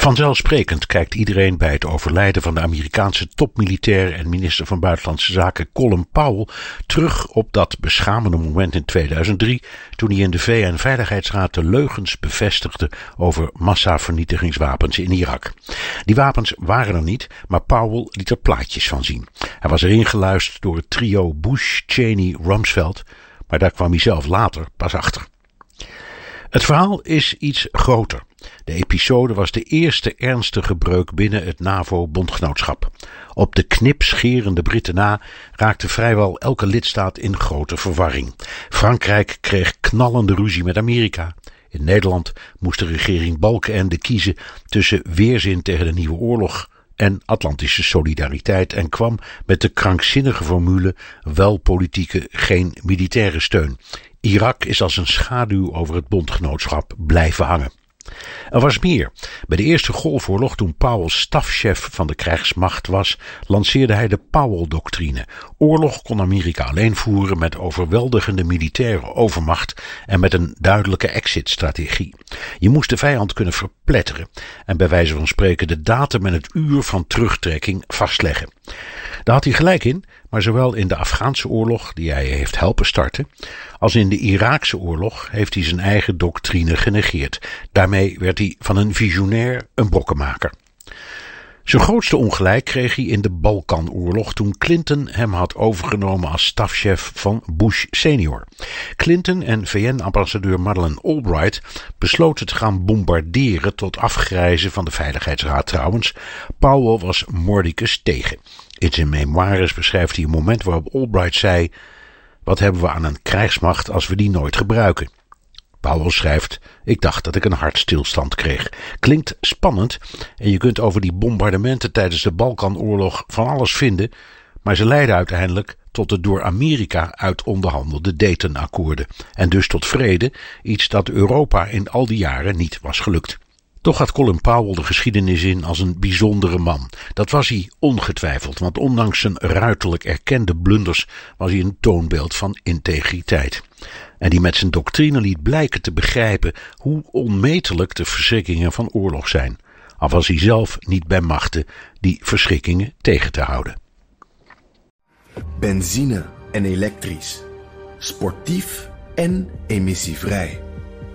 Vanzelfsprekend kijkt iedereen bij het overlijden van de Amerikaanse topmilitair en minister van Buitenlandse Zaken Colin Powell terug op dat beschamende moment in 2003 toen hij in de VN-veiligheidsraad de leugens bevestigde over massavernietigingswapens in Irak. Die wapens waren er niet, maar Powell liet er plaatjes van zien. Hij was erin geluisterd door het trio Bush, Cheney, Rumsfeld, maar daar kwam hij zelf later pas achter. Het verhaal is iets groter. De episode was de eerste ernstige breuk binnen het NAVO-bondgenootschap. Op de knipscherende Britten na raakte vrijwel elke lidstaat in grote verwarring. Frankrijk kreeg knallende ruzie met Amerika. In Nederland moest de regering Balkenende kiezen tussen weerzin tegen de nieuwe oorlog en Atlantische solidariteit en kwam met de krankzinnige formule wel politieke, geen militaire steun. Irak is als een schaduw over het bondgenootschap blijven hangen. Er was meer. Bij de Eerste Golfoorlog, toen Powell stafchef van de krijgsmacht was, lanceerde hij de Powell-doctrine. Oorlog kon Amerika alleen voeren met overweldigende militaire overmacht en met een duidelijke exit-strategie. Je moest de vijand kunnen verpletteren en bij wijze van spreken de datum en het uur van terugtrekking vastleggen. Daar had hij gelijk in, maar zowel in de Afghaanse oorlog, die hij heeft helpen starten, als in de Iraakse oorlog heeft hij zijn eigen doctrine genegeerd. Daarmee werd hij van een visionair een brokkenmaker. Zijn grootste ongelijk kreeg hij in de Balkanoorlog toen Clinton hem had overgenomen als stafchef van Bush senior. Clinton en VN-ambassadeur Madeleine Albright besloten te gaan bombarderen tot afgrijzen van de Veiligheidsraad trouwens. Powell was mordicus tegen. In zijn memoires beschrijft hij een moment waarop Albright zei: Wat hebben we aan een krijgsmacht als we die nooit gebruiken? Powell schrijft: Ik dacht dat ik een hartstilstand kreeg. Klinkt spannend en je kunt over die bombardementen tijdens de Balkanoorlog van alles vinden, maar ze leidden uiteindelijk tot de door Amerika uit onderhandelde Dayton-akkoorden en dus tot vrede, iets dat Europa in al die jaren niet was gelukt. Toch gaat Colin Powell de geschiedenis in als een bijzondere man. Dat was hij ongetwijfeld, want ondanks zijn ruiterlijk erkende blunders was hij een toonbeeld van integriteit. En die met zijn doctrine liet blijken te begrijpen hoe onmetelijk de verschrikkingen van oorlog zijn, al was hij zelf niet bij machten die verschrikkingen tegen te houden. Benzine en elektrisch. Sportief en emissievrij.